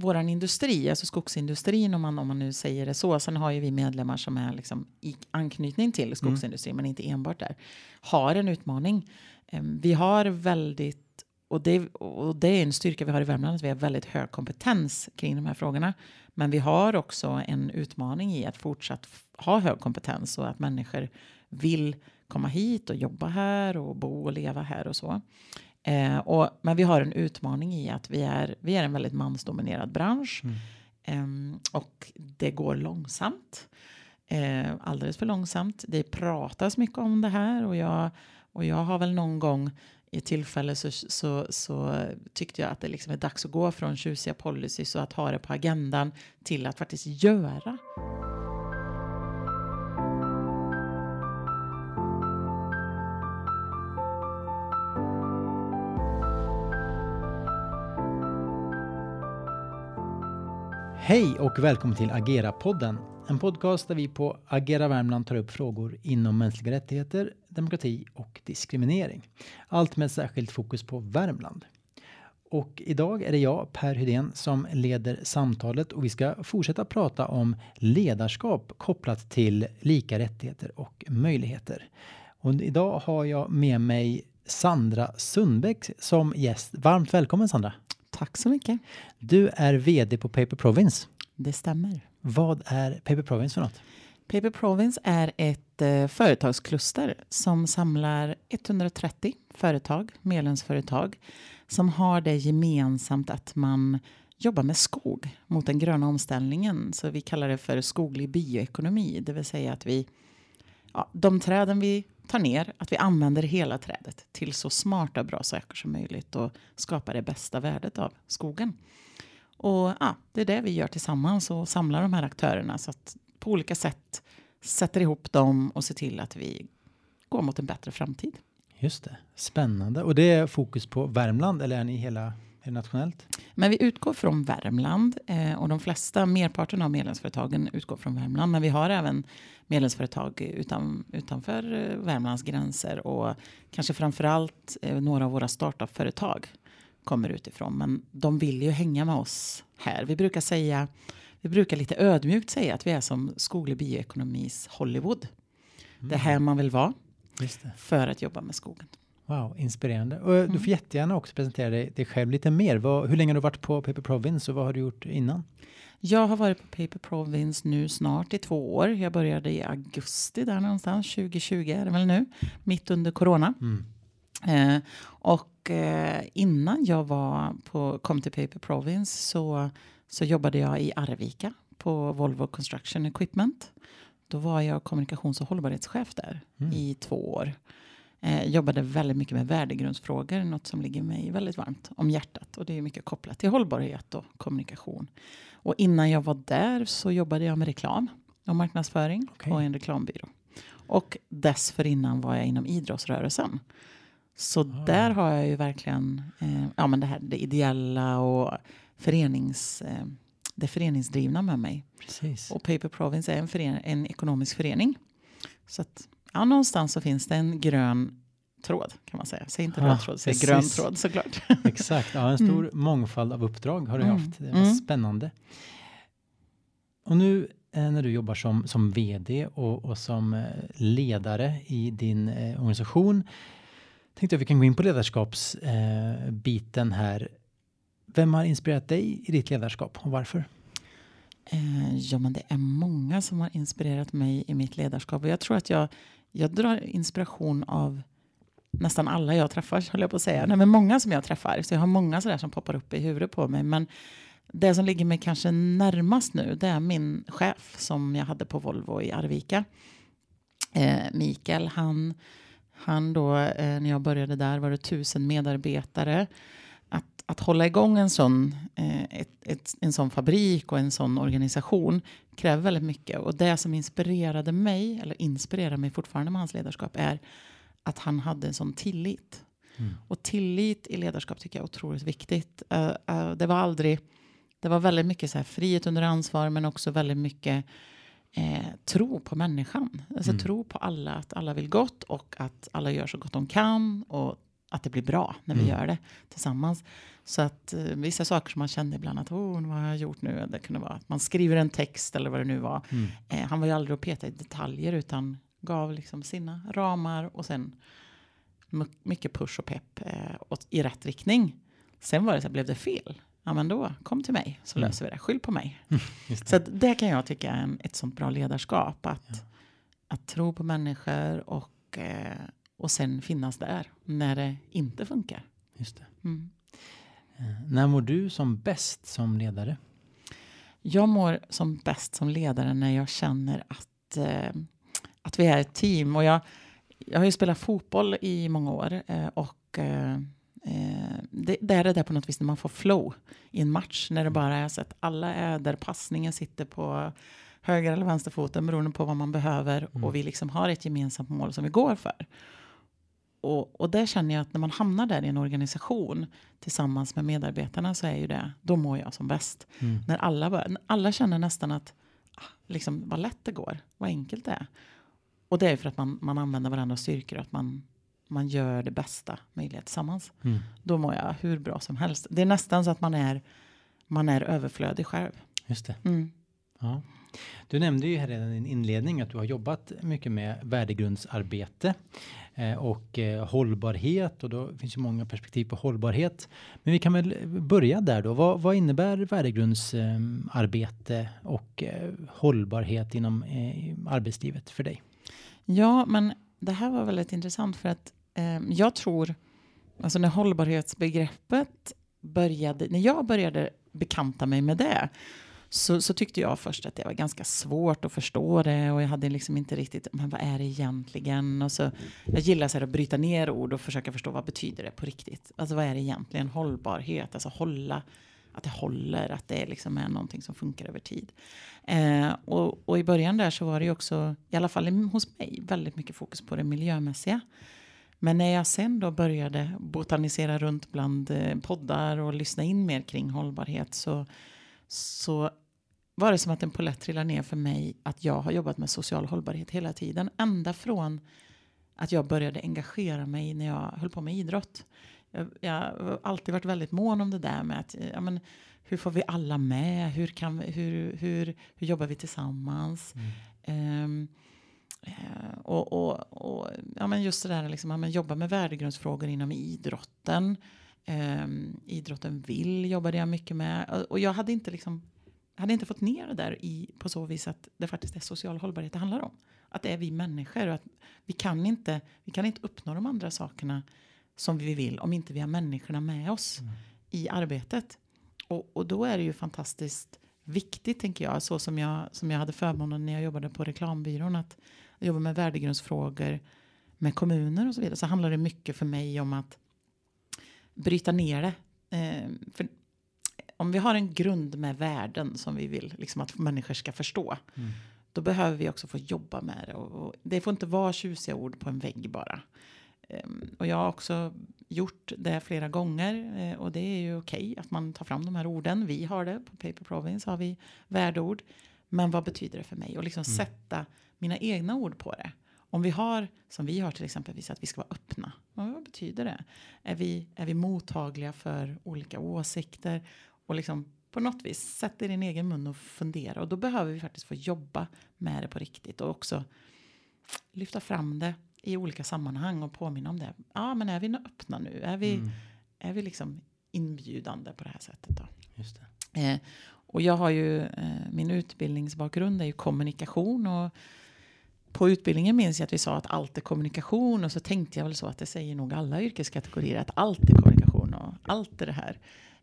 våran industri, alltså skogsindustrin om man, om man nu säger det så. Sen har ju vi medlemmar som är liksom i anknytning till skogsindustrin, men inte enbart där. Har en utmaning. Eh, vi har väldigt och det, och det är en styrka vi har i Värmland, att vi har väldigt hög kompetens kring de här frågorna. Men vi har också en utmaning i att fortsatt ha hög kompetens och att människor vill komma hit och jobba här och bo och leva här och så. Eh, och, men vi har en utmaning i att vi är, vi är en väldigt mansdominerad bransch. Mm. Eh, och det går långsamt. Eh, alldeles för långsamt. Det pratas mycket om det här och jag, och jag har väl någon gång i tillfälle så, så, så, tyckte jag att det liksom är dags att gå från tjusiga policies och att ha det på agendan till att faktiskt göra. Hej och välkommen till Agera-podden. En podcast där vi på Agera Värmland tar upp frågor inom mänskliga rättigheter, demokrati och diskriminering. Allt med särskilt fokus på Värmland. Och idag är det jag, Per Hydén, som leder samtalet och vi ska fortsätta prata om ledarskap kopplat till lika rättigheter och möjligheter. Och idag har jag med mig Sandra Sundbäck som gäst. Varmt välkommen Sandra! Tack så mycket. Du är VD på Paper Province. Det stämmer. Vad är Paper Province för något? Paper Province är ett eh, företagskluster som samlar 130 företag, medlemsföretag, som har det gemensamt att man jobbar med skog mot den gröna omställningen. Så vi kallar det för skoglig bioekonomi, det vill säga att vi, ja, de träden vi tar ner, att vi använder hela trädet till så smarta och bra saker som möjligt och skapar det bästa värdet av skogen. Och ja, det är det vi gör tillsammans och samlar de här aktörerna så att på olika sätt sätter ihop dem och ser till att vi går mot en bättre framtid. Just det, spännande. Och det är fokus på Värmland eller är ni hela nationellt? Men vi utgår från Värmland eh, och de flesta, merparten av medlemsföretagen utgår från Värmland. Men vi har även medlemsföretag utan, utanför eh, Värmlands gränser och kanske framförallt eh, några av våra startup-företag kommer utifrån. Men de vill ju hänga med oss här. Vi brukar säga, vi brukar lite ödmjukt säga att vi är som skoglig bioekonomis Hollywood. Mm. Det är här man vill vara för att jobba med skogen. Wow, inspirerande. Och mm. Du får jättegärna också presentera dig, dig själv lite mer. Vad, hur länge har du varit på Paper Province och vad har du gjort innan? Jag har varit på Paper Province nu snart i två år. Jag började i augusti där någonstans, 2020 är det väl nu, mitt under corona. Mm. Eh, och eh, innan jag var på, kom till Paper Province så, så jobbade jag i Arvika på Volvo Construction Equipment. Då var jag kommunikations och hållbarhetschef där mm. i två år. Eh, jobbade väldigt mycket med värdegrundsfrågor, något som ligger mig väldigt varmt om hjärtat. Och det är mycket kopplat till hållbarhet och kommunikation. Och innan jag var där så jobbade jag med reklam och marknadsföring okay. på en reklambyrå. Och dessförinnan var jag inom idrottsrörelsen. Så ah. där har jag ju verkligen eh, ja, men det här det ideella och förenings, eh, det föreningsdrivna med mig. Precis. Och Paper Province är en, en ekonomisk förening. Så att ja, någonstans så finns det en grön tråd kan man säga. Säg inte röd tråd, säg grön tråd såklart. Exakt, ja, en stor mm. mångfald av uppdrag har du mm. haft. Det var mm. spännande. Och nu eh, när du jobbar som, som vd och, och som eh, ledare i din eh, organisation tänkte jag vi kan gå in på ledarskapsbiten eh, här. Vem har inspirerat dig i ditt ledarskap och varför? Eh, ja, men det är många som har inspirerat mig i mitt ledarskap och jag tror att jag, jag drar inspiration av nästan alla jag träffar, höll jag på att säga. Nej, men många som jag träffar, så jag har många sådär som poppar upp i huvudet på mig. Men det som ligger mig kanske närmast nu, det är min chef som jag hade på Volvo i Arvika. Eh, Mikael, han, han då, eh, när jag började där var det tusen medarbetare att hålla igång en sån, eh, ett, ett, en sån fabrik och en sån organisation kräver väldigt mycket. Och det som inspirerade mig, eller inspirerar mig fortfarande med hans ledarskap, är att han hade en sån tillit. Mm. Och tillit i ledarskap tycker jag är otroligt viktigt. Uh, uh, det var aldrig, det var väldigt mycket så här frihet under ansvar, men också väldigt mycket eh, tro på människan. Alltså mm. tro på alla, att alla vill gott och att alla gör så gott de kan. Och att det blir bra när vi Mm. gör det tillsammans. Så att eh, vissa saker som man kände ibland att oh, vad har jag gjort nu? Det kunde vara att man skriver en text eller vad det nu var. Mm. Eh, han var ju aldrig att peta i detaljer utan gav liksom sina ramar och sen my- mycket push och pepp eh, åt, i rätt riktning. Sen var det så här, blev det fel? Ja men då, kom till mig så Mm. löser vi det. Skyll på mig. Just Så det. att det kan jag tycka är en, ett sånt bra ledarskap. Att, att tro på människor och, eh, och sen finnas där när det inte funkar. Just det. Mm. Eh, När mår du som bäst som ledare? Jag mår som bäst som ledare när jag känner att, eh, att vi är ett team. Och jag, jag har ju spelat fotboll i många år eh, och eh, eh, det, det är det där på något vis när man får flow i en match. När det bara är så att alla är där passningen sitter på höger eller vänsterfoten beroende på vad man behöver Mm. och vi liksom har ett gemensamt mål som vi går för. Och, och där känner jag att när man hamnar där i en organisation tillsammans med medarbetarna så är ju det, då mår jag som bäst. Mm. När alla, bör, alla känner nästan att ah, liksom, vad lätt det går, vad enkelt det är. Och det är för att man, man använder varandras styrkor och att man, man gör det bästa möjliga tillsammans. Mm. Då mår jag hur bra som helst. Det är nästan så att man är, man är överflödig själv. Just det. Mm. Ja. Du nämnde ju här redan i din inledning att du har jobbat mycket med värdegrundsarbete eh, och eh, hållbarhet och då finns ju många perspektiv på hållbarhet. Men vi kan väl börja där då. Vad, vad innebär värdegrundsarbete eh, och eh, hållbarhet inom eh, arbetslivet för dig? Ja, men det här var väldigt intressant för att eh, jag tror, alltså när hållbarhetsbegreppet började, när jag började bekanta mig med det, så, så tyckte jag först att det var ganska svårt att förstå det och jag hade liksom inte riktigt, men vad är det egentligen? Och så, jag gillar så här att bryta ner ord och försöka förstå vad betyder det på riktigt? Alltså vad är det egentligen? Hållbarhet, alltså hålla, att det håller, att det liksom är någonting som funkar över tid. Eh, och, och i början där så var det ju också, i alla fall hos mig, väldigt mycket fokus på det miljömässiga. Men när jag sen då började botanisera runt bland eh, poddar och lyssna in mer kring hållbarhet så, så var det som att en polett trillade ner för mig att jag har jobbat med social hållbarhet hela tiden. Ända från att jag började engagera mig när jag höll på med idrott. Jag, jag har alltid varit väldigt mån om det där med att ja, men, hur får vi alla med? Hur, kan vi, hur, hur, hur jobbar vi tillsammans? Ehm, eh, och, och, och ja, men just det där liksom, ja, men jobba med värdegrundsfrågor inom idrotten. Ehm, idrotten vill jobbade jag mycket med. Och, jag hade inte liksom hade inte fått ner det där i, på så vis att det faktiskt är social hållbarhet det handlar om. Att det är vi människor och att vi kan inte, vi kan inte uppnå de andra sakerna som vi vill om inte vi har människorna med oss i arbetet. Och, och då är det ju fantastiskt viktigt, tänker jag, så som jag, som jag hade förmånen när jag jobbade på reklambyrån, att jobba med värdegrundsfrågor med kommuner och så vidare, så handlar det mycket för mig om att bryta ner det. Eh, för om vi har en grund med värden som vi vill liksom att människor ska förstå, Mm. då behöver vi också få jobba med det. Och, och det får inte vara tjusiga ord på en vägg bara. Ehm, och jag har också gjort det flera gånger eh, och det är ju okej att man tar fram de här orden. Vi har det på Paper Province har vi värdeord. Men vad betyder det för mig? Och liksom sätta mina egna ord på det. Om vi har, som vi har till exempel, att vi ska vara öppna. Vad betyder det? Är vi, är vi mottagliga för olika åsikter? Och liksom på något vis sätta i din egen mun och fundera. Och då behöver vi faktiskt få jobba med det på riktigt. Och också lyfta fram det i olika sammanhang och påminna om det. Ja, men är vi öppna nu? Är vi, Mm. är vi liksom inbjudande på det här sättet? Då? Just det. Eh, och jag har ju, eh, min utbildningsbakgrund är ju kommunikation och på utbildningen minns jag att vi sa att allt är kommunikation och så tänkte jag väl så att det säger nog alla yrkeskategorier att allt är kommunikation och allt är det här.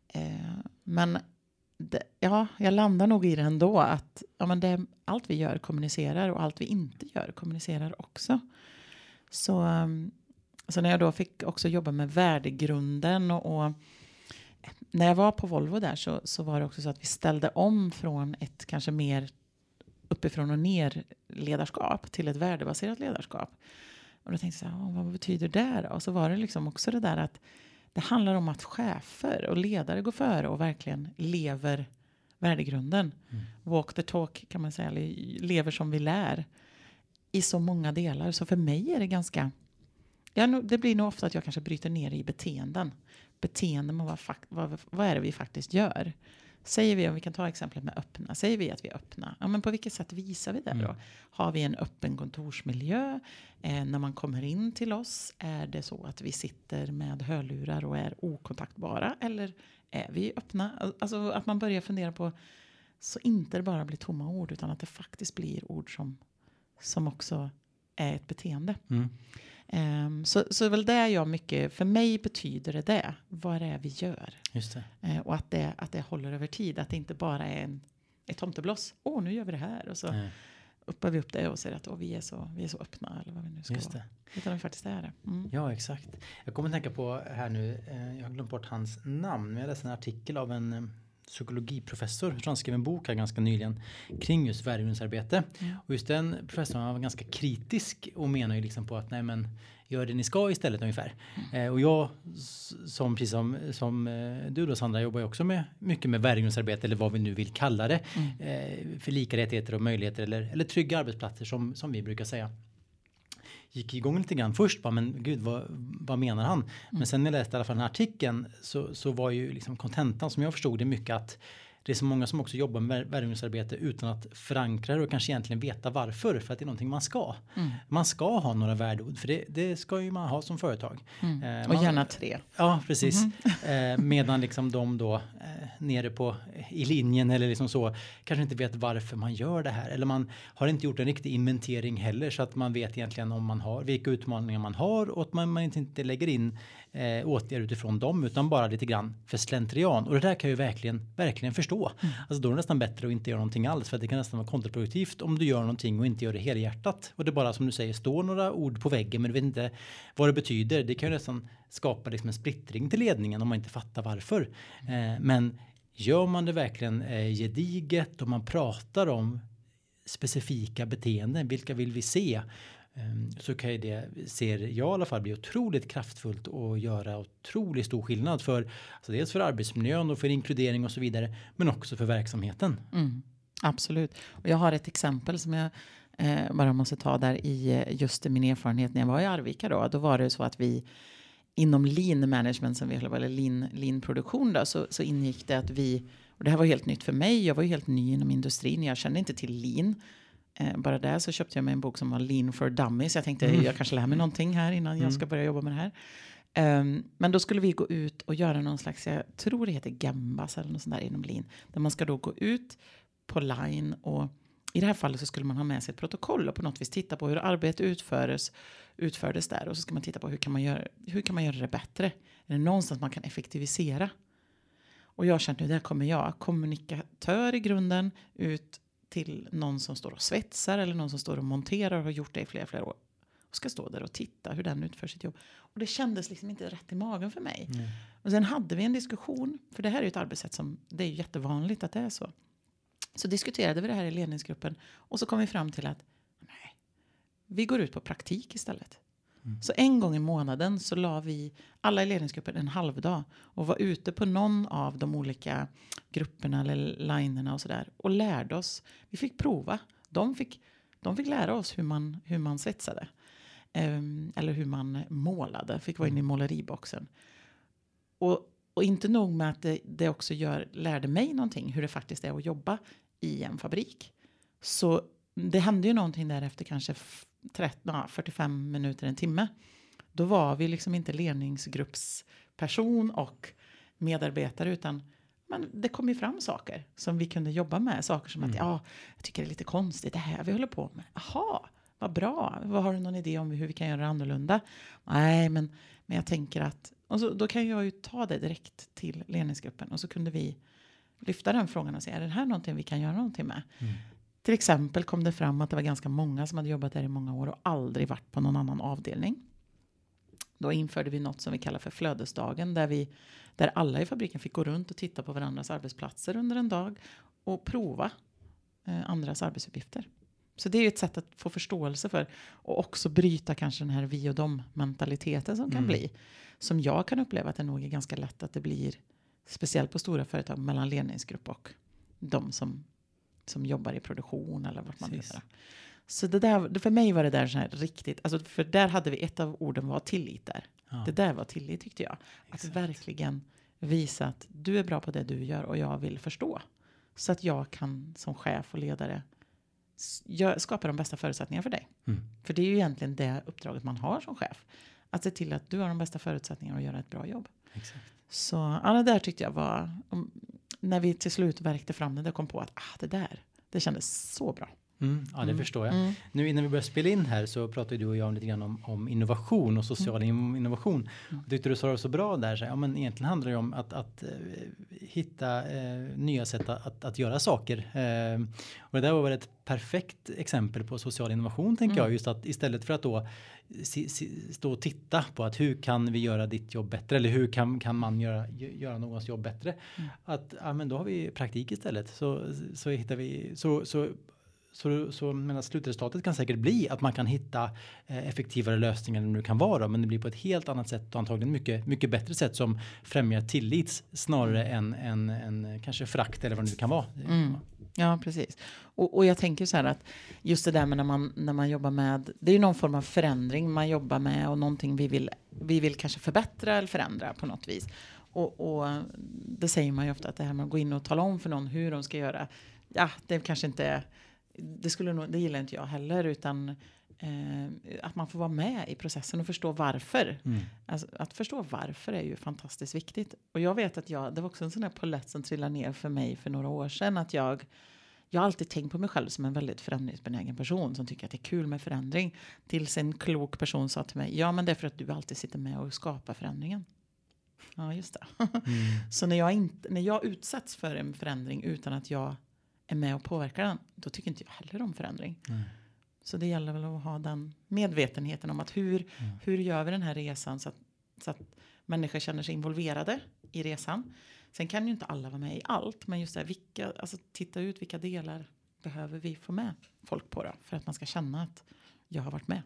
Eh, men det, ja, jag landar nog i det ändå att ja, men det, allt vi gör kommunicerar och allt vi inte gör kommunicerar också. Så, eh, så när jag då fick också jobba med värdegrunden och, och eh, när jag var på Volvo där så, så var det också så att vi ställde om från ett kanske mer uppifrån och ner ledarskap till ett värdebaserat ledarskap. Och då tänkte jag, så här, "Åh, vad betyder det då? Och så var det liksom också det där att det handlar om att chefer och ledare går före och verkligen lever värdegrunden. Mm. Walk the talk kan man säga, eller lever som vi lär. I så många delar. Så för mig är det ganska jag, det blir nog ofta att jag kanske bryter ner i beteenden. Beteenden, vad, vad, vad är det vi faktiskt gör? Säger vi, om vi kan ta exemplet med öppna, säger vi att vi är öppna, ja, men på vilket sätt visar vi det då? Mm. Har vi en öppen kontorsmiljö? Eh, när man kommer in till oss, är det så att vi sitter med hörlurar och är okontaktbara? Eller är vi öppna? Alltså att man börjar fundera på, så inte det bara blir tomma ord, utan att det faktiskt blir ord som, som också är ett beteende. Mm. Um, så, så väl det jag mycket, för mig betyder det det, vad det är vi gör. Just. Uh, och att det, att det håller över tid, att det inte bara är en, ett tomtebloss. Åh, oh, nu gör vi det här. Och så mm. uppar vi upp det och säger att oh, vi, är så, vi är så öppna, eller vad vi nu ska Just det. vara. Utan vi faktiskt är det. Mm. Ja, exakt. Jag kommer att tänka på här nu, eh, jag har glömt bort hans namn, men jag läste en artikel av en eh, psykologiprofessor. Han skrev en bok här ganska nyligen kring just värvningsarbete. Mm. Och just den professorn var ganska kritisk och menar ju liksom på att nej men gör det ni ska istället ungefär. Mm. Eh, och jag som precis som, som eh, du då Sandra jobbar ju också med mycket med värvningsarbete eller vad vi nu vill kalla det. Mm. Eh, för lika rättigheter och möjligheter eller, eller trygga arbetsplatser som, som vi brukar säga gick igång lite grann först. Bara, men gud, vad, vad menar han? Mm. Men sen när jag läste i alla fall den här artikeln så, så var ju liksom kontentan som jag förstod det mycket att det är så många som också jobbar med värvningsarbete utan att förankra det och kanske egentligen veta varför. För att det är någonting man ska. Mm. Man ska ha några värdeord för det, det ska ju man ha som företag. Mm. Eh, man, och gärna tre. Ja, precis. Mm. Eh, medan liksom de då nere på i linjen eller liksom så kanske inte vet varför man gör det här. Eller man har inte gjort en riktig inventering heller så att man vet egentligen om man har vilka utmaningar man har och att man, man inte lägger in eh, åtgärder utifrån dem utan bara lite grann för slentrian. Och det där kan jag ju verkligen, verkligen förstå. Mm. Alltså då är det nästan bättre att inte göra någonting alls för att det kan nästan vara kontraproduktivt om du gör någonting och inte gör det helhjärtat. Och det bara som du säger står några ord på väggen men du vet inte vad det betyder. Det kan ju nästan skapa liksom en splittring till ledningen om man inte fattar varför. Eh, men gör man det verkligen eh, gediget och man pratar om specifika beteenden, vilka vill vi se? Ehm, så kan ju det, ser jag i alla fall, bli otroligt kraftfullt och göra otroligt stor skillnad för alltså dels för arbetsmiljön och för inkludering och så vidare, men också för verksamheten. Mm, absolut. Och jag har ett exempel som jag eh, bara måste ta där i eh, just min erfarenhet när jag var i Arvika då. Då var det så att vi inom lean management som vi eller lean, lean produktion då, så, så ingick det att vi och det här var helt nytt för mig. Jag var ju helt ny inom industrin. Jag kände inte till lean. Eh, bara där så köpte jag mig en bok som var Lean for Dummies. Jag tänkte mm. jag kanske lär mig någonting här innan mm. jag ska börja jobba med det här. Um, men då skulle vi gå ut och göra någon slags, jag tror det heter Gambas eller något sånt där inom Lean. Där man ska då gå ut på line och i det här fallet så skulle man ha med sig ett protokoll och på något vis titta på hur arbetet utfördes, utfördes där. Och så ska man titta på hur kan man göra, hur kan man göra det bättre? Är det någonstans man kan effektivisera? Och jag kände nu där kommer jag, kommunikatör i grunden, ut till någon som står och svetsar eller någon som står och monterar och har gjort det i flera, flera år. Och ska stå där och titta hur den utför sitt jobb. Och det kändes liksom inte rätt i magen för mig. Mm. Och sen hade vi en diskussion, för det här är ju ett arbetssätt som det är jättevanligt att det är så. Så diskuterade vi det här i ledningsgruppen och så kom vi fram till att nej, vi går ut på praktik istället. Mm. Så en gång i månaden så la vi alla i ledningsgruppen en halvdag och var ute på någon av de olika grupperna eller linerna och sådär och lärde oss. Vi fick prova. De fick, de fick lära oss hur man, hur man svetsade. Um, eller hur man målade. Fick vara inne i mm. måleriboxen. Och, och inte nog med att det, det också gör, lärde mig någonting hur det faktiskt är att jobba i en fabrik. Så det hände ju någonting där efter kanske 30, 45 minuter, en timme. Då var vi liksom inte ledningsgruppsperson och medarbetare utan men det kom ju fram saker som vi kunde jobba med. Saker som mm. att ja, jag tycker det är lite konstigt det här vi håller på med. Jaha, vad bra. Vad har du någon idé om hur vi kan göra det annorlunda? Nej, men, men jag tänker att och så, då kan jag ju ta det direkt till ledningsgruppen och så kunde vi lyfta den frågan och säga är det här någonting vi kan göra någonting med? Mm. Till exempel kom det fram att det var ganska många som hade jobbat där i många år och aldrig varit på någon annan avdelning. Då införde vi något som vi kallar för flödesdagen där, vi, där alla i fabriken fick gå runt och titta på varandras arbetsplatser under en dag och prova eh, andras arbetsuppgifter. Så det är ett sätt att få förståelse för och också bryta kanske den här vi och dem mentaliteten som kan mm. bli. Som jag kan uppleva att det nog är ganska lätt att det blir speciellt på stora företag mellan ledningsgrupp och de som som jobbar i produktion eller vart man vill. Så det där, för mig var det där så här riktigt, alltså för där hade vi ett av orden var tillit där. Ja. Det där var tillit tyckte jag. Att Exakt. verkligen visa att du är bra på det du gör och jag vill förstå. Så att jag kan som chef och ledare s- gö- skapa de bästa förutsättningarna för dig. Mm. För det är ju egentligen det uppdraget man har som chef. Att se till att du har de bästa förutsättningarna att göra ett bra jobb. Exakt. Så ja, det där tyckte jag var, när vi till slut verkte fram det, då kom på att ah, det där, det kändes så bra. Mm, ja, det Mm. förstår jag. Mm. Nu innan vi börjar spela in här så pratade du och jag lite grann om, om innovation och social in- innovation. Mm. Jag tyckte du sa det så bra där. Så, här, ja, men egentligen handlar det om att, att eh, hitta eh, nya sätt att, att, att göra saker. Eh, och det där var väl ett perfekt exempel på social innovation tänker Mm. jag. Just att istället för att då si, si, stå och titta på att hur kan vi göra ditt jobb bättre eller hur kan, kan man göra, gö- göra någons jobb bättre. Mm. Att ja, men då har vi praktik istället. Så, så hittar vi så, så så, så menar, slutresultatet kan säkert bli att man kan hitta eh, effektivare lösningar än det nu kan vara. Men det blir på ett helt annat sätt och antagligen mycket, mycket bättre sätt som främjar tillit snarare än, än, än kanske frakt eller vad det nu kan vara. Mm. Ja, precis. Och, och jag tänker så här att just det där med när man, när man jobbar med, det är ju någon form av förändring man jobbar med och någonting vi vill, vi vill kanske förbättra eller förändra på något vis. Och, och det säger man ju ofta att det här med att gå in och tala om för någon hur de ska göra, ja, det kanske inte, det skulle nog, det gillar inte jag heller, utan eh, att man får vara med i processen och förstå varför. Mm. Alltså, att förstå varför är ju fantastiskt viktigt. Och jag vet att jag, det var också en sån där polett som trillade ner för mig för några år sedan. Att jag, jag har alltid tänkt på mig själv som en väldigt förändringsbenägen person som tycker att det är kul med förändring. Tills en klok person sa till mig, ja men det är för att du alltid sitter med och skapar förändringen. Ja, just det. Mm. Så när jag, inte, när jag utsätts för en förändring utan att jag är med och påverkar den, då tycker inte jag heller om förändring. Nej. Så det gäller väl att ha den medvetenheten om att hur, Mm. hur gör vi den här resan så att, så att människor känner sig involverade i resan. Sen kan ju inte alla vara med i allt, men just det här, vilka, alltså titta ut vilka delar behöver vi få med folk på då, för att man ska känna att jag har varit med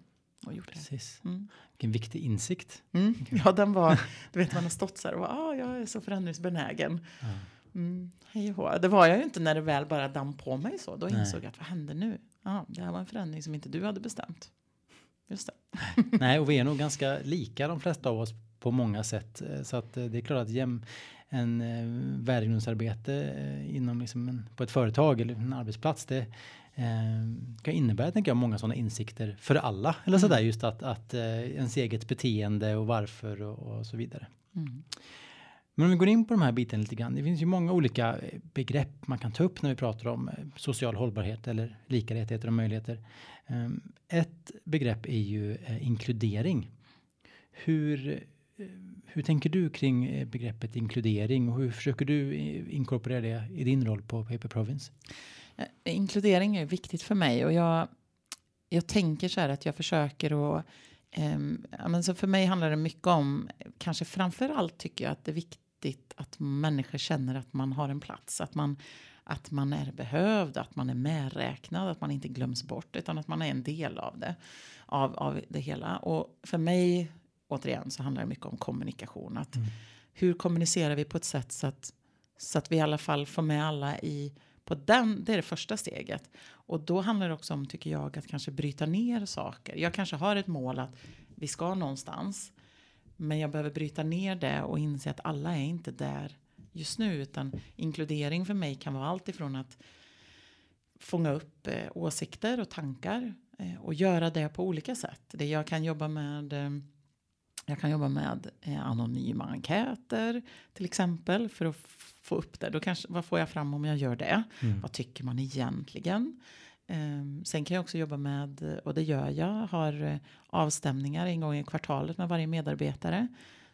och gjort det. Precis. Mm. Vilken viktig insikt. Mm. Ja, den var, du vet man har stått så här och ah, jag är så förändringsbenägen. Ja. Mm, hej och. Det var jag ju inte när det väl bara damp på mig så. Då Nej. insåg jag att vad hände nu? Ja, det här var en förändring som inte du hade bestämt. Just det. Nej, och vi är nog ganska lika de flesta av oss på många sätt. Eh, Så att eh, det är klart att jäm, en eh, värdegrundsarbete eh, inom liksom en, på ett företag eller en arbetsplats, det eh, kan innebära tänker jag, många sådana insikter för alla. Eller Mm. sådär just att, att eh, ens eget beteende och varför och, och så vidare. Mm. Men om vi går in på de här bitarna lite grann. Det finns ju många olika eh, begrepp man kan ta upp när vi pratar om eh, social hållbarhet eller lika rättigheter och möjligheter. Ehm, ett begrepp är ju eh, inkludering. Hur, hur tänker du kring begreppet inkludering och hur försöker du inkorporera det i din roll på Paper Province? Inkludering är viktigt för mig och jag, jag tänker så här att jag försöker att ja, men så för mig handlar det mycket om, kanske framför allt tycker jag att det är viktigt att människor känner att man har en plats, att man, att man är behövd, att man är medräknad, att man inte glöms bort utan att man är en del av det, av, av det hela. Och för mig, återigen, så handlar det mycket om kommunikation. Att Mm. Hur kommunicerar vi på ett sätt så att, så att vi i alla fall får med alla i på den, det är det första steget. Och då handlar det också om, tycker jag, att kanske bryta ner saker. Jag kanske har ett mål att vi ska någonstans. Men jag behöver bryta ner det och inse att alla är inte där just nu. Utan inkludering för mig kan vara allt ifrån att fånga upp eh, åsikter och tankar. Eh, och göra det på olika sätt. Det jag kan jobba med eh, jag kan jobba med eh, anonyma enkäter till exempel för att få upp det. Då kanske, vad får jag fram om jag gör det? Mm. Vad tycker man egentligen? Ehm, sen kan jag också jobba med, och det gör jag, har eh, avstämningar en gång i kvartalet med varje medarbetare.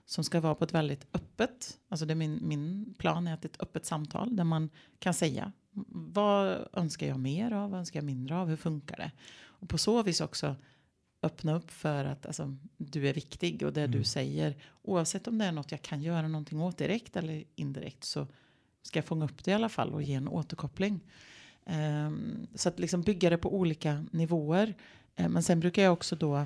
Som ska vara på ett väldigt öppet, alltså det är min, min plan är att det är ett öppet samtal där man kan säga vad önskar jag mer av, vad önskar jag mindre av, hur funkar det? Och på så vis också öppna upp för att alltså, du är viktig och det Mm. du säger, oavsett om det är något jag kan göra någonting åt direkt eller indirekt så ska jag fånga upp det i alla fall och ge en återkoppling. Ehm, så att liksom bygga det på olika nivåer. Ehm, men sen brukar jag också då,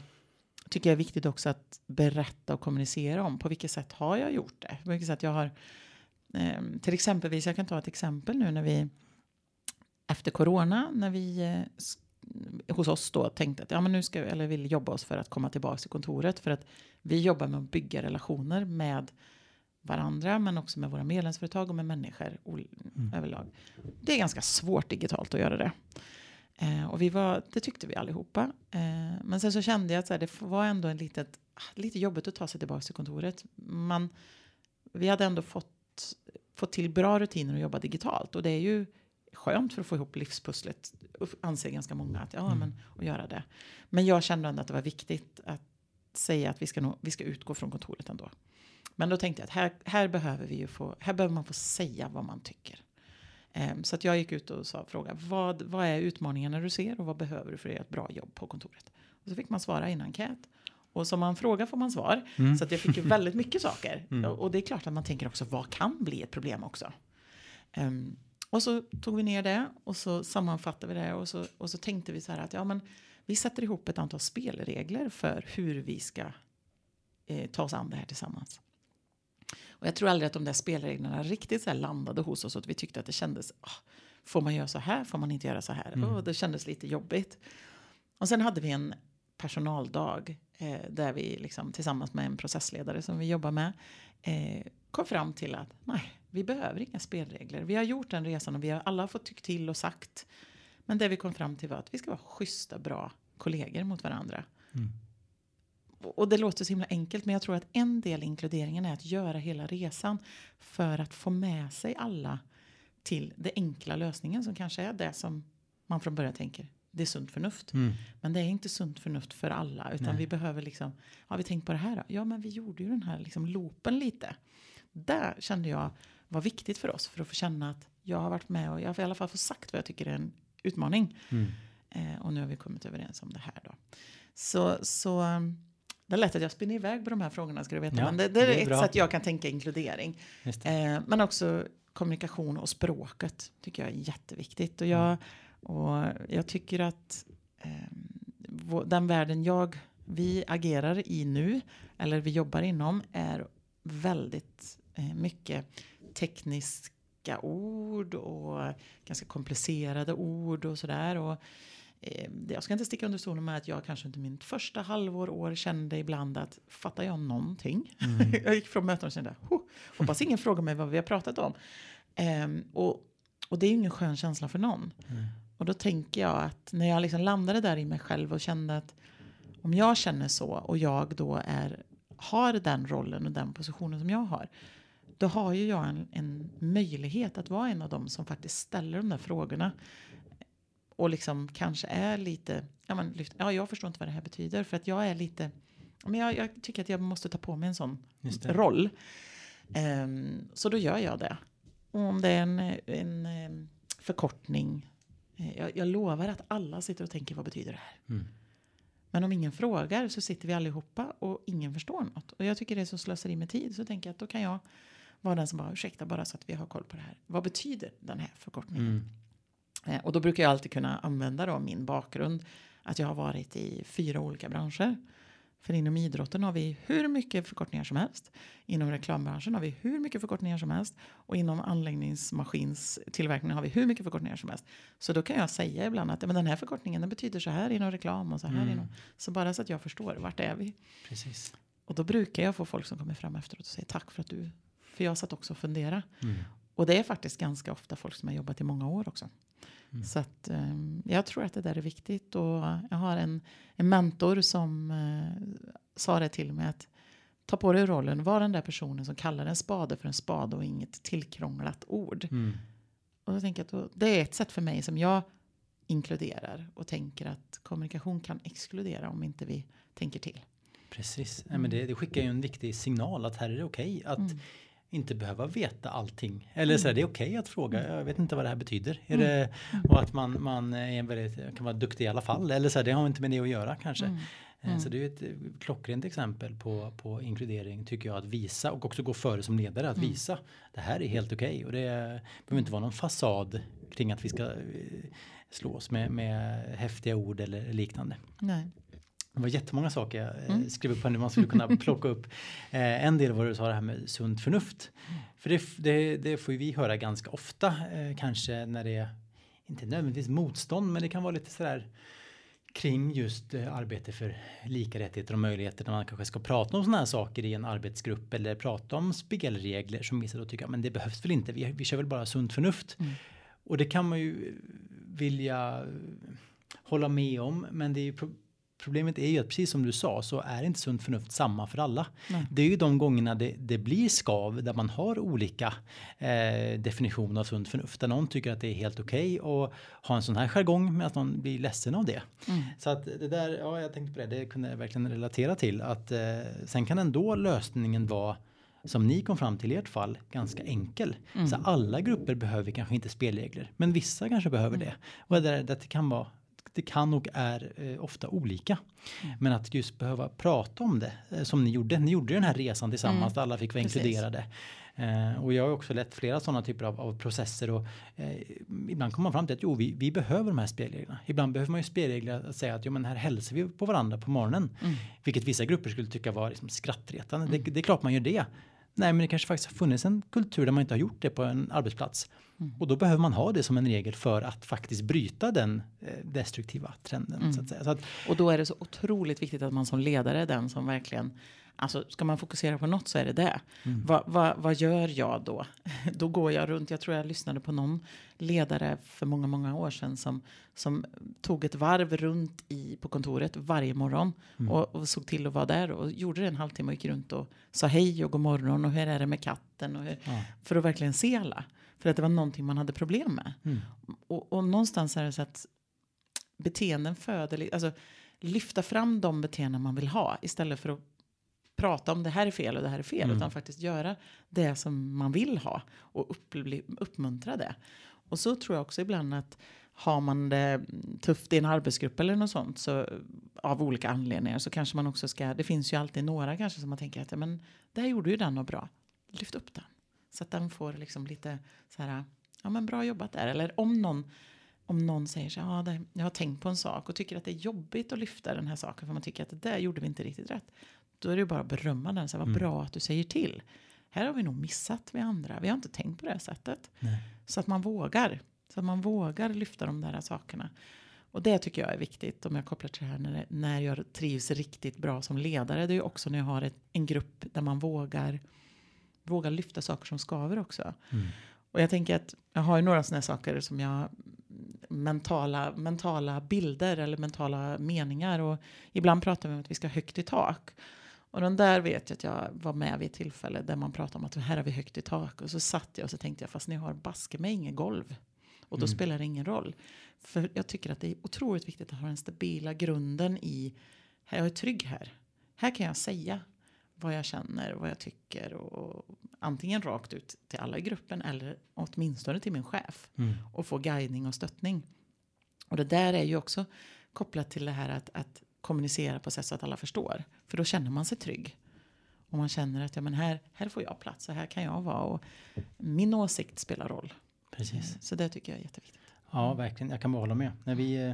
tycker jag är viktigt också att berätta och kommunicera om på vilket sätt har jag gjort det. På vilket sätt jag har, ehm, till exempelvis, jag kan ta ett exempel nu när vi efter corona, när vi eh, hos oss då tänkte att ja, men nu ska eller vill jobba oss för att komma tillbaka till kontoret. För att vi jobbar med att bygga relationer med varandra men också med våra medlemsföretag och med människor mm. överlag. Det är ganska svårt digitalt att göra det. Eh, och vi var, det tyckte vi allihopa. Eh, men sen så kände jag att här, det var ändå en litet, lite jobbigt att ta sig tillbaka till kontoret. Man, vi hade ändå fått, fått till bra rutiner att jobba digitalt. Och det är ju skönt för att få ihop livspusslet. Anser ganska många att, ja, mm. men, att göra det. Men jag kände ändå att det var viktigt att säga att vi ska, nog, vi ska utgå från kontoret ändå. Men då tänkte jag att här, här behöver vi ju få, här behöver man få säga vad man tycker. Um, så att jag gick ut och sa, fråga vad, vad är utmaningarna du ser och vad behöver du för att göra ett bra jobb på kontoret? Och så fick man svara i en enkät. Och som man frågar får man svar. Mm. Så att jag fick ju väldigt mycket saker. Mm. Och det är klart att man tänker också vad kan bli ett problem också. Um, och så tog vi ner det och så sammanfattade vi det och så, och så tänkte vi så här att ja men vi sätter ihop ett antal spelregler för hur vi ska eh, ta oss an det här tillsammans. Och jag tror aldrig att de där spelreglerna riktigt så landade hos oss. Och att vi tyckte att det kändes, oh, får man göra så här? Får man inte göra så här? Mm. Oh, det kändes lite jobbigt. Och sen hade vi en personaldag eh, där vi liksom, tillsammans med en processledare som vi jobbar med eh, kom fram till att nej, vi behöver inga spelregler. Vi har gjort den resan och vi har alla fått tyckt till och sagt. Men det vi kom fram till var att vi ska vara schyssta, bra kollegor mot varandra. Mm och det låter så himla enkelt men jag tror att en del i inkluderingen är att göra hela resan för att få med sig alla till det enkla lösningen som kanske är det som man från början tänker. Det är sunt förnuft. Mm. Men det är inte sunt förnuft för alla. Utan Nej. vi behöver liksom, har vi tänkt på det här då? Ja men vi gjorde ju den här liksom loopen lite. Där kände jag var viktigt för oss. För att få känna att jag har varit med och jag har i alla fall fått sagt vad jag tycker är en utmaning. Mm. Eh, och nu har vi kommit överens om det här då. Så, så det är lätt att jag spinner iväg på de här frågorna ska du veta. Ja, men det, det är, det är ett bra. sätt jag kan tänka inkludering. Eh, men också kommunikation och språket tycker jag är jätteviktigt. Och jag, och jag tycker att eh, den världen jag, vi agerar i nu, eller vi jobbar inom, är väldigt eh, mycket tekniska ord och ganska komplicerade ord och sådär. Och Eh, jag ska inte sticka under stolen med att jag kanske inte mitt första halvår, år kände ibland att fattar jag någonting? Mm. jag gick från möten och kände, hoppas ingen frågar mig vad vi har pratat om. Um, och, och det är ju ingen skön känsla för någon. Mm. Och då tänker jag att när jag liksom landade där i mig själv och kände att om jag känner så och jag då är, har den rollen och den positionen som jag har. Då har ju jag en, en möjlighet att vara en av dem som faktiskt ställer de där frågorna och liksom kanske är lite, ja, men, ja jag förstår inte vad det här betyder för att jag är lite, men jag, jag tycker att jag måste ta på mig en sån roll. Um, så då gör jag det. Och om det är en, en um, förkortning, eh, jag, jag, lovar att alla sitter och tänker vad betyder det här? Mm. Men om ingen frågar så sitter vi allihopa och ingen förstår något. Och jag tycker det är så slöseri med tid så tänker jag att då kan jag vara den som bara ursäkta bara så att vi har koll på det här. Vad betyder den här förkortningen? Mm. Eh, och då brukar jag alltid kunna använda då min bakgrund. Att jag har varit i fyra olika branscher. För inom idrotten har vi hur mycket förkortningar som helst. Inom reklambranschen har vi hur mycket förkortningar som helst. Och inom anläggningsmaskinstillverkningen har vi hur mycket förkortningar som helst. Så då kan jag säga ibland att men den här förkortningen den betyder så här inom reklam och så här mm. inom. Så bara så att jag förstår vart är vi. Precis. Och då brukar jag få folk som kommer fram efteråt och säger tack för att du. För jag satt också och fundera. Mm. Och det är faktiskt ganska ofta folk som har jobbat i många år också. Mm. Så att, um, jag tror att det där är viktigt. Och jag har en, en mentor som uh, sa det till mig att ta på dig rollen, var den där personen som kallar en spade för en spade och inget tillkrånglat ord. Mm. Och då tänker jag att det är ett sätt för mig som jag inkluderar och tänker att kommunikation kan exkludera om inte vi tänker till. Precis, mm. men det, det, skickar ju en viktig signal att här är det okej okay att mm inte behöva veta allting. Eller så är det är okej okay att fråga, jag vet inte vad det här betyder. Mm. det, och att man, man är väldigt, kan vara duktig i alla fall. Eller så här, det har inte med det att göra kanske. Mm. Eh, mm. Så det är ett klockrent exempel på, på inkludering tycker jag att visa och också gå före som ledare att mm. visa det här är helt okej okay. och det behöver inte vara någon fasad kring att vi ska eh, slås med, med häftiga ord eller liknande. Nej. Det var jättemånga saker jag eh, mm. skrev upp här nu man skulle kunna plocka upp. Eh, en del var du sa det här med sunt förnuft. Mm. För det, det, det, får vi höra ganska ofta eh, kanske när det är inte nödvändigtvis motstånd men det kan vara lite sådär kring just eh, arbete för lika rättigheter och möjligheter när man kanske ska prata om sådana här saker i en arbetsgrupp eller prata om spelregler som vissa då tycker men det behövs väl inte, vi, vi kör väl bara sunt förnuft. Mm. Och det kan man ju vilja hålla med om men det är ju Problemet är ju att precis som du sa så är inte sunt förnuft samma för alla. Nej. Det är ju de gångerna det, det blir skav där man har olika eh, definitioner av sunt förnuft. Där någon tycker att det är helt okej okay att ha en sån här jargong medan någon blir ledsen av det. Mm. Så att det där, ja jag tänkte på det, det kunde jag verkligen relatera till. Att eh, sen kan ändå lösningen vara som ni kom fram till i ert fall ganska enkel. Mm. Så alla grupper behöver kanske inte spelregler, men vissa kanske behöver mm. det. Och det, det kan vara det kan och är eh, ofta olika. Mm. Men att just behöva prata om det eh, som ni gjorde. Ni gjorde den här resan tillsammans mm. alla fick vara Precis. inkluderade. Eh, och jag har också lett flera sådana typer av, av processer och eh, ibland kommer man fram till att jo, vi, vi behöver de här spelreglerna. Ibland behöver man ju spelregler att säga att jo, men här hälsar vi på varandra på morgonen. Mm. Vilket vissa grupper skulle tycka var liksom skrattretande. Det, mm. det är klart man gör det. Nej, men det kanske faktiskt har funnits en kultur där man inte har gjort det på en arbetsplats. Mm. Och då behöver man ha det som en regel för att faktiskt bryta den eh, destruktiva trenden. Mm. Så att säga. Så att, och då är det så otroligt viktigt att man som ledare är den som verkligen Alltså ska man fokusera på något så är det det. Mm. Va, va, vad gör jag då? då går jag runt. Jag tror jag lyssnade på någon ledare för många, många år sedan som, som tog ett varv runt i, på kontoret varje morgon mm. och, och, såg till att vara där och gjorde det en halvtimme och gick runt och sa hej och god morgon och hur är det med katten och hur, ja. för att verkligen se alla. För att det var någonting man hade problem med. Mm. Och, och någonstans är det så att beteenden föder, alltså lyfta fram de beteenden man vill ha istället för att prata om det här är fel och det här är fel. Mm. Utan faktiskt göra det som man vill ha och upp, uppmuntra det. Och så tror jag också ibland att har man det tufft i en arbetsgrupp eller något sånt så av olika anledningar så kanske man också ska, det finns ju alltid några kanske som man tänker att ja, men det här gjorde ju den och bra, lyft upp den. Så att den får liksom lite så här, ja men bra jobbat där. Eller om någon, om någon säger så ja det, jag har tänkt på en sak och tycker att det är jobbigt att lyfta den här saken för man tycker att det där gjorde vi inte riktigt rätt. Då är det ju bara att berömma den, så här, vad mm. bra att du säger till. Här har vi nog missat vi andra, vi har inte tänkt på det sättet. Nej. Så att man vågar, så att man vågar lyfta de där sakerna. Och det tycker jag är viktigt om jag kopplar till det här när, när jag trivs riktigt bra som ledare. Det är ju också när jag har ett, en grupp där man vågar våga lyfta saker som skaver också. Mm. Och jag tänker att jag har ju några sådana saker som jag mentala, mentala bilder eller mentala meningar och ibland pratar vi om att vi ska högt i tak. Och den där vet jag att jag var med vid ett tillfälle där man pratade om att här har vi högt i tak och så satt jag och så tänkte jag fast ni har baske med inget golv och då mm. spelar det ingen roll. För jag tycker att det är otroligt viktigt att ha den stabila grunden i här jag är trygg här. Här kan jag säga vad jag känner, vad jag tycker och antingen rakt ut till alla i gruppen eller åtminstone till min chef mm. och få guidning och stöttning. Och det där är ju också kopplat till det här att, att kommunicera på sätt så att alla förstår. För då känner man sig trygg. Och man känner att ja, men här, här får jag plats och här kan jag vara och min åsikt spelar roll. Precis. Så det tycker jag är jätteviktigt. Ja, verkligen. Jag kan bara hålla med. När vi, eh,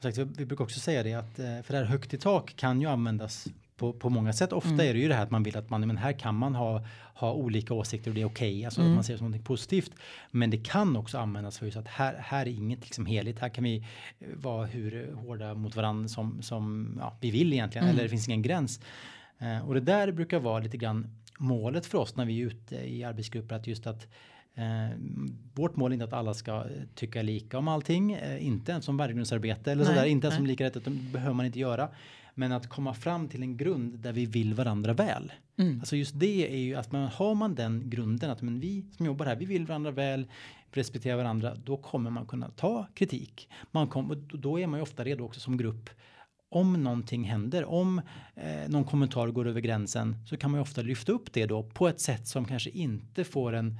sagt, vi brukar också säga det att eh, för det här högt i tak kan ju användas på, på många sätt. Ofta mm. är det ju det här att man vill att man, men här kan man ha, ha olika åsikter och det är okej, okay, alltså mm. att man ser det som något positivt. Men det kan också användas för just att här, här är inget liksom heligt, här kan vi eh, vara hur hårda mot varandra som, som ja, vi vill egentligen, mm. eller det finns ingen gräns. Eh, och det där brukar vara lite grann målet för oss när vi är ute i arbetsgrupper, att just att Eh, vårt mål är inte att alla ska tycka lika om allting, eh, inte ens som värdegrundsarbete eller nej, sådär, inte ens som lika rätt, det behöver man inte göra. Men att komma fram till en grund där vi vill varandra väl. Mm. Alltså just det är ju att man har man den grunden att men vi som jobbar här, vi vill varandra väl, respektera varandra, då kommer man kunna ta kritik. Man kom, då är man ju ofta redo också som grupp om någonting händer, om eh, någon kommentar går över gränsen så kan man ju ofta lyfta upp det då på ett sätt som kanske inte får en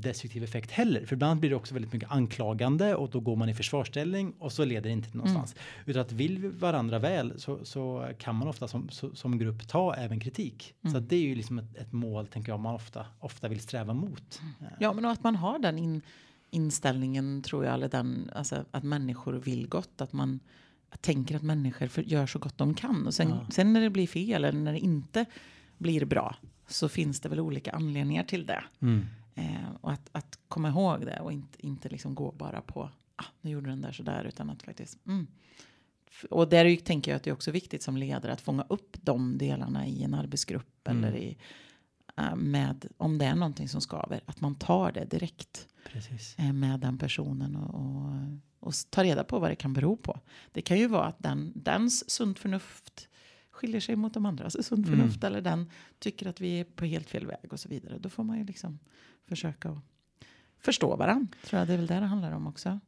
destruktiv effekt heller. För ibland blir det också väldigt mycket anklagande och då går man i försvarsställning och så leder det inte till någonstans. Mm. Utan att vill vi varandra väl så, så kan man ofta som, så, som grupp ta även kritik. Mm. Så det är ju liksom ett, ett, mål tänker jag man ofta, ofta vill sträva mot. Mm. Ja men att man har den in, inställningen tror jag, eller den, alltså, att människor vill gott. Att man tänker att människor för, gör så gott de kan. Och sen, ja. sen när det blir fel eller när det inte blir bra så finns det väl olika anledningar till det. Mm. Eh, och att, att komma ihåg det och inte, inte liksom gå bara på ah, nu gjorde den där sådär utan att faktiskt mm, och där tänker jag att det är också viktigt som ledare att fånga upp de delarna i en arbetsgrupp Mm. eller i, eh, med, om det är någonting som skaver, att man tar det direkt Precis. eh, med den personen och, och, och ta reda på vad det kan bero på. Det kan ju vara att den, dens sunt förnuft skiljer sig mot de andras sunt Mm. förnuft eller den tycker att vi är på helt fel väg och så vidare. Då får man ju liksom försöka förstå varandra. Tror jag det är väl det det handlar om också.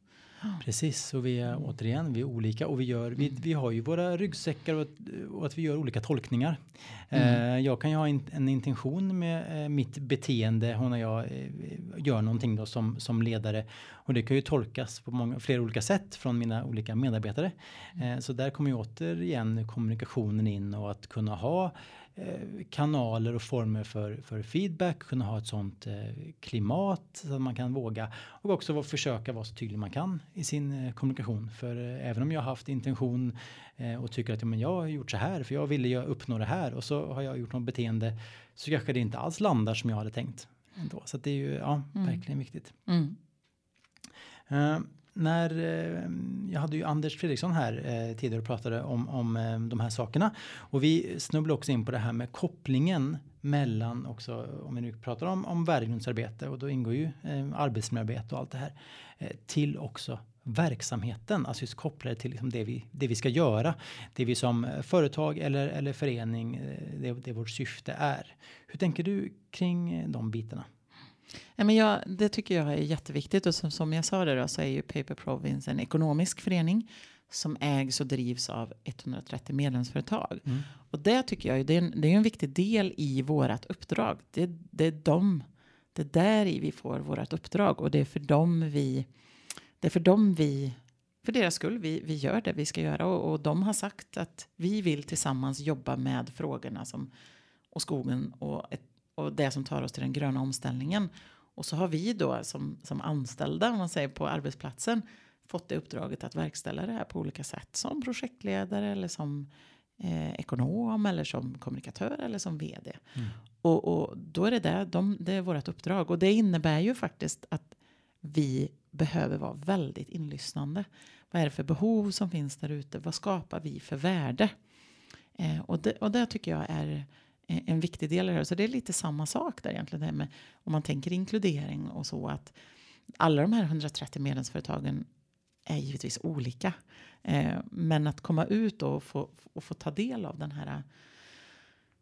Precis, och vi är återigen, vi är olika och vi, gör, vi, vi har ju våra ryggsäckar och, att- och att vi gör olika tolkningar. Mm. Eh, jag kan ju ha in, en intention med eh, mitt beteende och när jag eh, gör någonting då som, som ledare. Och det kan ju tolkas på många, flera olika sätt från mina olika medarbetare. Eh, så där kommer ju återigen kommunikationen in och att kunna ha kanaler och former för, för feedback, kunna ha ett sånt eh, klimat så att man kan våga och också försöka vara så tydlig man kan i sin eh, kommunikation. För eh, även om jag har haft intention eh, och tycker att ja, men jag har gjort så här för jag ville ju uppnå det här och så har jag gjort något beteende så kanske det inte alls landar som jag hade tänkt. Ändå. Så det är ju ja, Mm. verkligen viktigt. Mm. Eh, när eh, jag hade ju Anders Fredriksson här eh, tidigare och pratade om, om eh, de här sakerna och vi snubblade också in på det här med kopplingen mellan också om vi nu pratar om, om värdegrundsarbete och då ingår ju eh, arbetsmiljöarbete och allt det här eh, till också verksamheten, alltså just kopplade till liksom det, vi, det vi ska göra, det vi som företag eller, eller förening, det, det vårt syfte är. Hur tänker du kring de bitarna? Ja, men jag, det tycker jag är jätteviktigt och som, som jag sa det då, så är ju Paper Province en ekonomisk förening som ägs och drivs av 130 medlemsföretag. Mm. Och det tycker jag det är en, det är en viktig del i vårt uppdrag. Det, det är de, det är där i vi får vårt uppdrag och det är för dem vi, det är för dem vi, för deras skull vi, vi gör det vi ska göra och, och de har sagt att vi vill tillsammans jobba med frågorna som, och skogen och, ett, och det som tar oss till den gröna omställningen. Och så har vi då som, som anställda, om man säger på arbetsplatsen, fått det uppdraget att verkställa det här på olika sätt. Som projektledare eller som eh, ekonom eller som kommunikatör eller som vd. Mm. Och, och då är det det, de, det är vårt uppdrag. Och det innebär ju faktiskt att vi behöver vara väldigt inlyssnande. Vad är det för behov som finns där ute? Vad skapar vi för värde? Eh, och, det, och det tycker jag är en viktig del i det här. Så det är lite samma sak där egentligen. Det här med, om man tänker inkludering och så att alla de här 130 medlemsföretagen är givetvis olika. Eh, men att komma ut och få, och få ta del av den här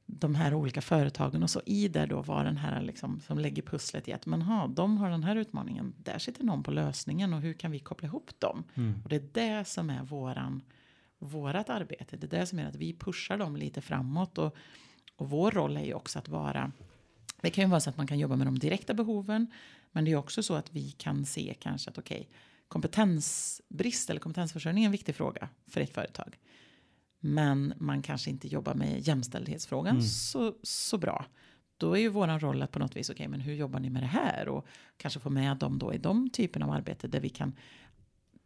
de här olika företagen och så i det då var den här liksom, som lägger pusslet i att men ha, de har den här utmaningen, där sitter någon på lösningen och hur kan vi koppla ihop dem? Mm. Och det är det som är våran, vårat arbete, det är det som är att vi pushar dem lite framåt och, och vår roll är ju också att vara, det kan ju vara så att man kan jobba med de direkta behoven, men det är också så att vi kan se kanske att okej, kompetensbrist eller kompetensförsörjning är en viktig fråga för ett företag. Men man kanske inte jobbar med jämställdhetsfrågan Mm. så, så bra. Då är ju våran roll att på något vis, okej men hur jobbar ni med det här? Och kanske få med dem då i de typen av arbete där vi kan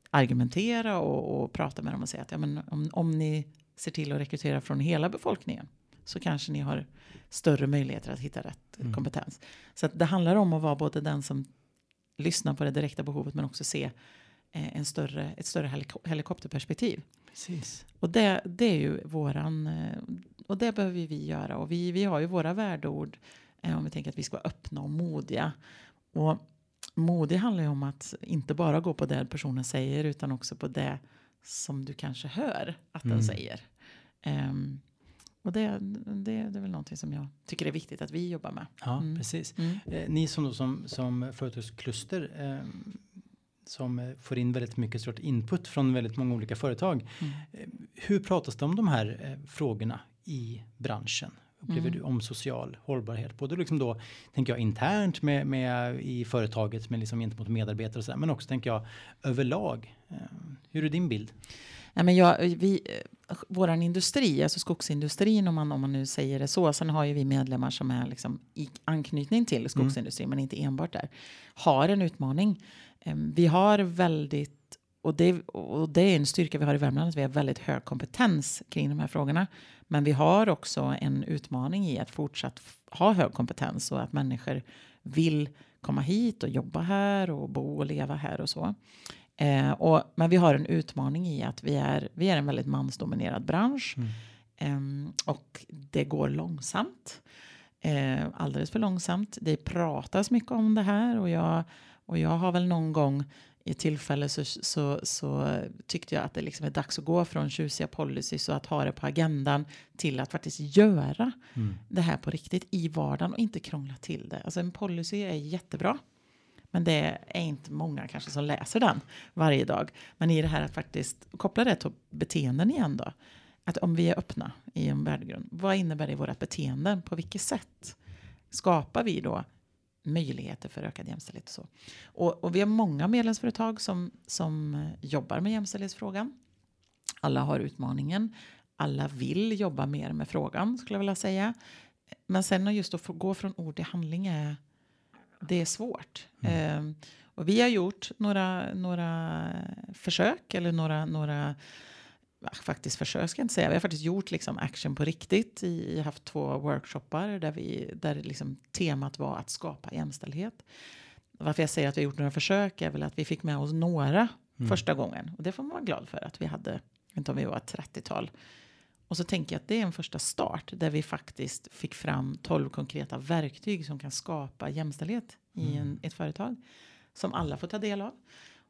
argumentera och, och prata med dem och säga att ja, men om, om ni ser till att rekrytera från hela befolkningen så kanske ni har större möjligheter att hitta rätt Mm. kompetens. Så att det handlar om att vara både den som lyssnar på det direkta behovet men också se eh, en större, ett större heliko- helikopterperspektiv. Precis. Och det, det är ju våran, eh, och det behöver vi göra. Och vi, vi har ju våra värdeord eh, om vi tänker att vi ska vara öppna och modiga. Och modig handlar ju om att inte bara gå på det personen säger utan också på det som du kanske hör att den Mm. säger. Ehm, och det, det, det är väl någonting som jag tycker är viktigt att vi jobbar med. Ja, Mm. precis. Mm. Eh, ni som, då, som, som företagskluster eh, som får in väldigt mycket sort input från väldigt många olika företag. Mm. Eh, hur pratas det om de här eh, frågorna i branschen? Upplever Mm. du om social hållbarhet? Både liksom då, tänker jag internt med, med i företaget med liksom gentemot medarbetare och så där, men också tänker jag överlag. Eh, hur är din bild? Nej, men jag, vi, våran industri, alltså skogsindustrin om man, om man nu säger det så. Sen har ju vi medlemmar som är liksom i anknytning till skogsindustrin, men inte enbart där. Har en utmaning. Eh, Vi har väldigt, och det, och det är en styrka vi har i Värmland, att vi har väldigt hög kompetens kring de här frågorna. Men vi har också en utmaning i att fortsatt ha hög kompetens och att människor vill komma hit och jobba här och bo och leva här och så. Eh, och, men vi har en utmaning i att vi är, vi är en väldigt mansdominerad bransch. Mm. Ehm, och det går långsamt. Eh, alldeles för långsamt. Det pratas mycket om det här och jag, och jag har väl någon gång i tillfälle så, så, så tyckte jag att det liksom är dags att gå från tjusiga policies och att ha det på agendan till att faktiskt göra Mm. det här på riktigt i vardagen och inte krångla till det. Alltså en policy är jättebra. Men det är inte många kanske som läser den varje dag. Men i det här att faktiskt koppla det till beteenden igen då. Att om vi är öppna i en värdegrund, vad innebär det i våra beteenden? På vilket sätt skapar vi då möjligheter för ökad jämställdhet? Och, så? Och, och vi har många medlemsföretag som, som jobbar med jämställdhetsfrågan. Alla har utmaningen. Alla vill jobba mer med frågan skulle jag vilja säga. Men sen just att få gå från ord till handling är, det är svårt. Eh, och vi har gjort några, några försök eller några, några faktiskt försök ska jag inte säga. Vi har faktiskt gjort liksom action på riktigt. I, haft två workshoppar där, vi, där liksom temat var att skapa jämställdhet. Varför jag säger att vi har gjort några försök är väl att vi fick med oss några första gången. Och det får man vara glad för att vi hade, inte om vi var ett 30-tal. Och så tänker jag att det är en första start där vi faktiskt fick fram 12 konkreta verktyg som kan skapa jämställdhet i en, ett företag. Som alla får ta del av.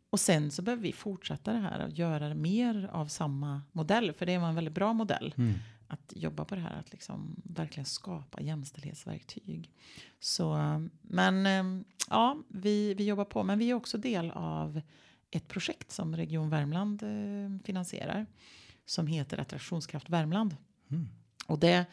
Och sen så behöver vi fortsätta det här och göra mer av samma modell. För det var en väldigt bra modell. Mm. Att jobba på det här, att liksom verkligen skapa jämställdhetsverktyg. Så, men eh, ja, vi, vi jobbar på. Men vi är också del av ett projekt som Region Värmland eh, finansierar. Som heter Attraktionskraft Värmland. Mm. Och det,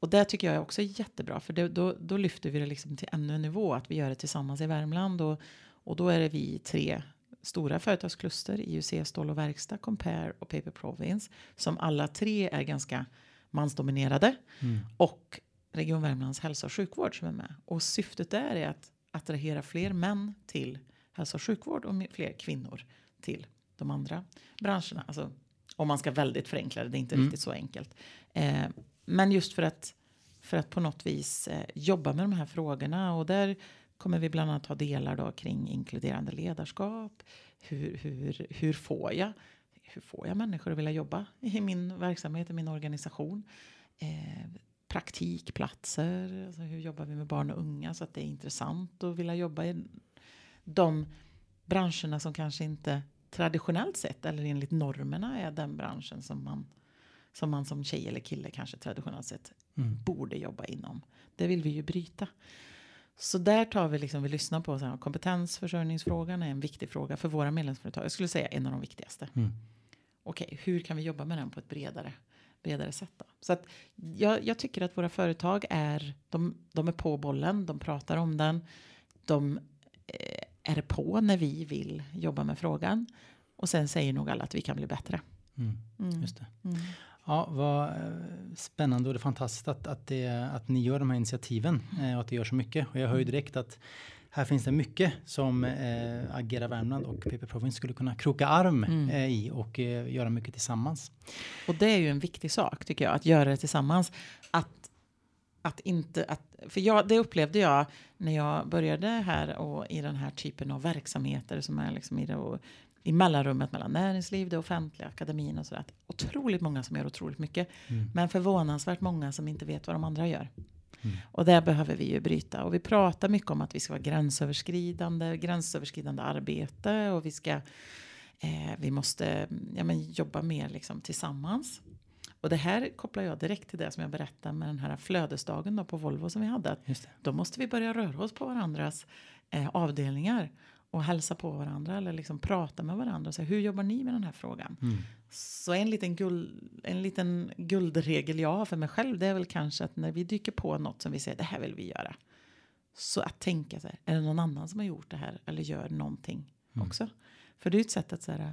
och det tycker jag är också jättebra. För det, då, då lyfter vi det liksom till ännu en nivå. Att vi gör det tillsammans i Värmland. Och, och då är det vi tre stora företagskluster. IUC, Stål och Verkstad, Compare och Paper Province. Som alla tre är ganska mansdominerade. Mm. Och Region Värmlands hälso och sjukvård som är med. Och syftet där är att attrahera fler män till hälso och sjukvård och fler kvinnor till de andra branscherna. Alltså, om man ska väldigt förenkla det, det är inte Mm. riktigt så enkelt. Eh, men just för att, för att på något vis eh, jobba med de här frågorna och där kommer vi bland annat ha delar då kring inkluderande ledarskap. Hur, hur, hur får jag hur får jag människor att vilja jobba i min verksamhet, i min organisation? Eh, praktikplatser, alltså hur jobbar vi med barn och unga så att det är intressant att vilja jobba i de branscherna som kanske inte traditionellt sett eller enligt normerna är den branschen som man som man som tjej eller kille kanske traditionellt sett Mm. borde jobba inom. Det vill vi ju bryta. Så där tar vi liksom, vi lyssnar på så här, kompetensförsörjningsfrågan är en viktig fråga för våra medlemsföretag. Jag skulle säga en av de viktigaste. Mm. Okej, hur kan vi jobba med den på ett bredare, bredare sätt då? Så att jag, jag tycker att våra företag är, de, de är på bollen, de pratar om den, de eh, är på när vi vill jobba med frågan. Och sen säger nog alla att vi kan bli bättre. Mm. Mm. Just det. Mm. Ja, vad eh, spännande och det är fantastiskt att, att, det, att ni gör de här initiativen eh, och att det gör så mycket. Och jag hör ju direkt att här finns det mycket som eh, Agera Värmland och PP Province skulle kunna kroka arm Mm. eh, i och eh, göra mycket tillsammans. Och det är ju en viktig sak tycker jag, att göra det tillsammans. Att, att inte, att, för jag, det upplevde jag när jag började här och i den här typen av verksamheter som är liksom i, det, och, i mellanrummet mellan näringsliv, det offentliga, akademin och sådär. att Otroligt många som gör otroligt mycket. Mm. Men förvånansvärt många som inte vet vad de andra gör. Mm. Och där behöver vi ju bryta. Och vi pratar mycket om att vi ska vara gränsöverskridande, gränsöverskridande arbete och vi ska eh, vi måste ja, men, jobba mer liksom, tillsammans. Och det här kopplar jag direkt till det som jag berättade med den här flödesdagen då på Volvo som vi hade. Då måste vi börja röra oss på varandras eh, avdelningar och hälsa på varandra eller liksom prata med varandra och säga hur jobbar ni med den här frågan? Mm. Så en liten, guld, en liten guldregel jag har för mig själv det är väl kanske att när vi dyker på något som vi säger det här vill vi göra. Så att tänka så här, är det någon annan som har gjort det här eller gör någonting Mm. också? För det är ju ett sätt att så här, eh,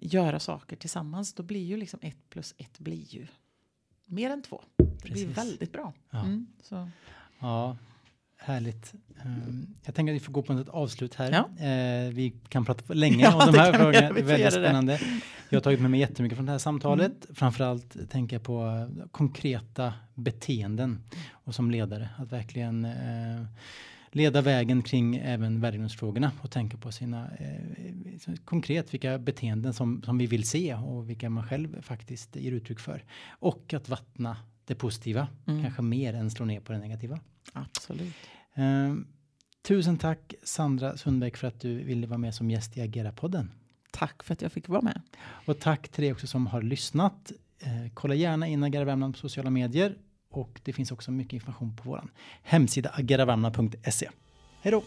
göra saker tillsammans. Då blir ju liksom ett plus ett blir ju mer än två. Det blir Precis. väldigt bra. Ja. Mm, så. Ja, härligt. Um, jag tänker att vi får gå på ett avslut här. Ja. Eh, vi kan prata länge Ja, om de här frågorna. göra. Det är väldigt göra det. spännande. Jag har tagit med mig jättemycket från det här samtalet. Mm. Framförallt tänker jag på eh, konkreta beteenden och som ledare att verkligen eh, leda vägen kring även värdegrundsfrågorna och tänka på sina eh, konkret vilka beteenden som, som vi vill se och vilka man själv faktiskt ger uttryck för. Och att vattna det positiva, mm. kanske mer än slå ner på det negativa. Absolut. Eh, tusen tack Sandra Sundbäck för att du ville vara med som gäst i Agera-podden. Tack för att jag fick vara med. Och tack till er också som har lyssnat. Eh, kolla gärna in Agera Värmland på sociala medier och det finns också mycket information på vår hemsida ageravamna.se. Hej då!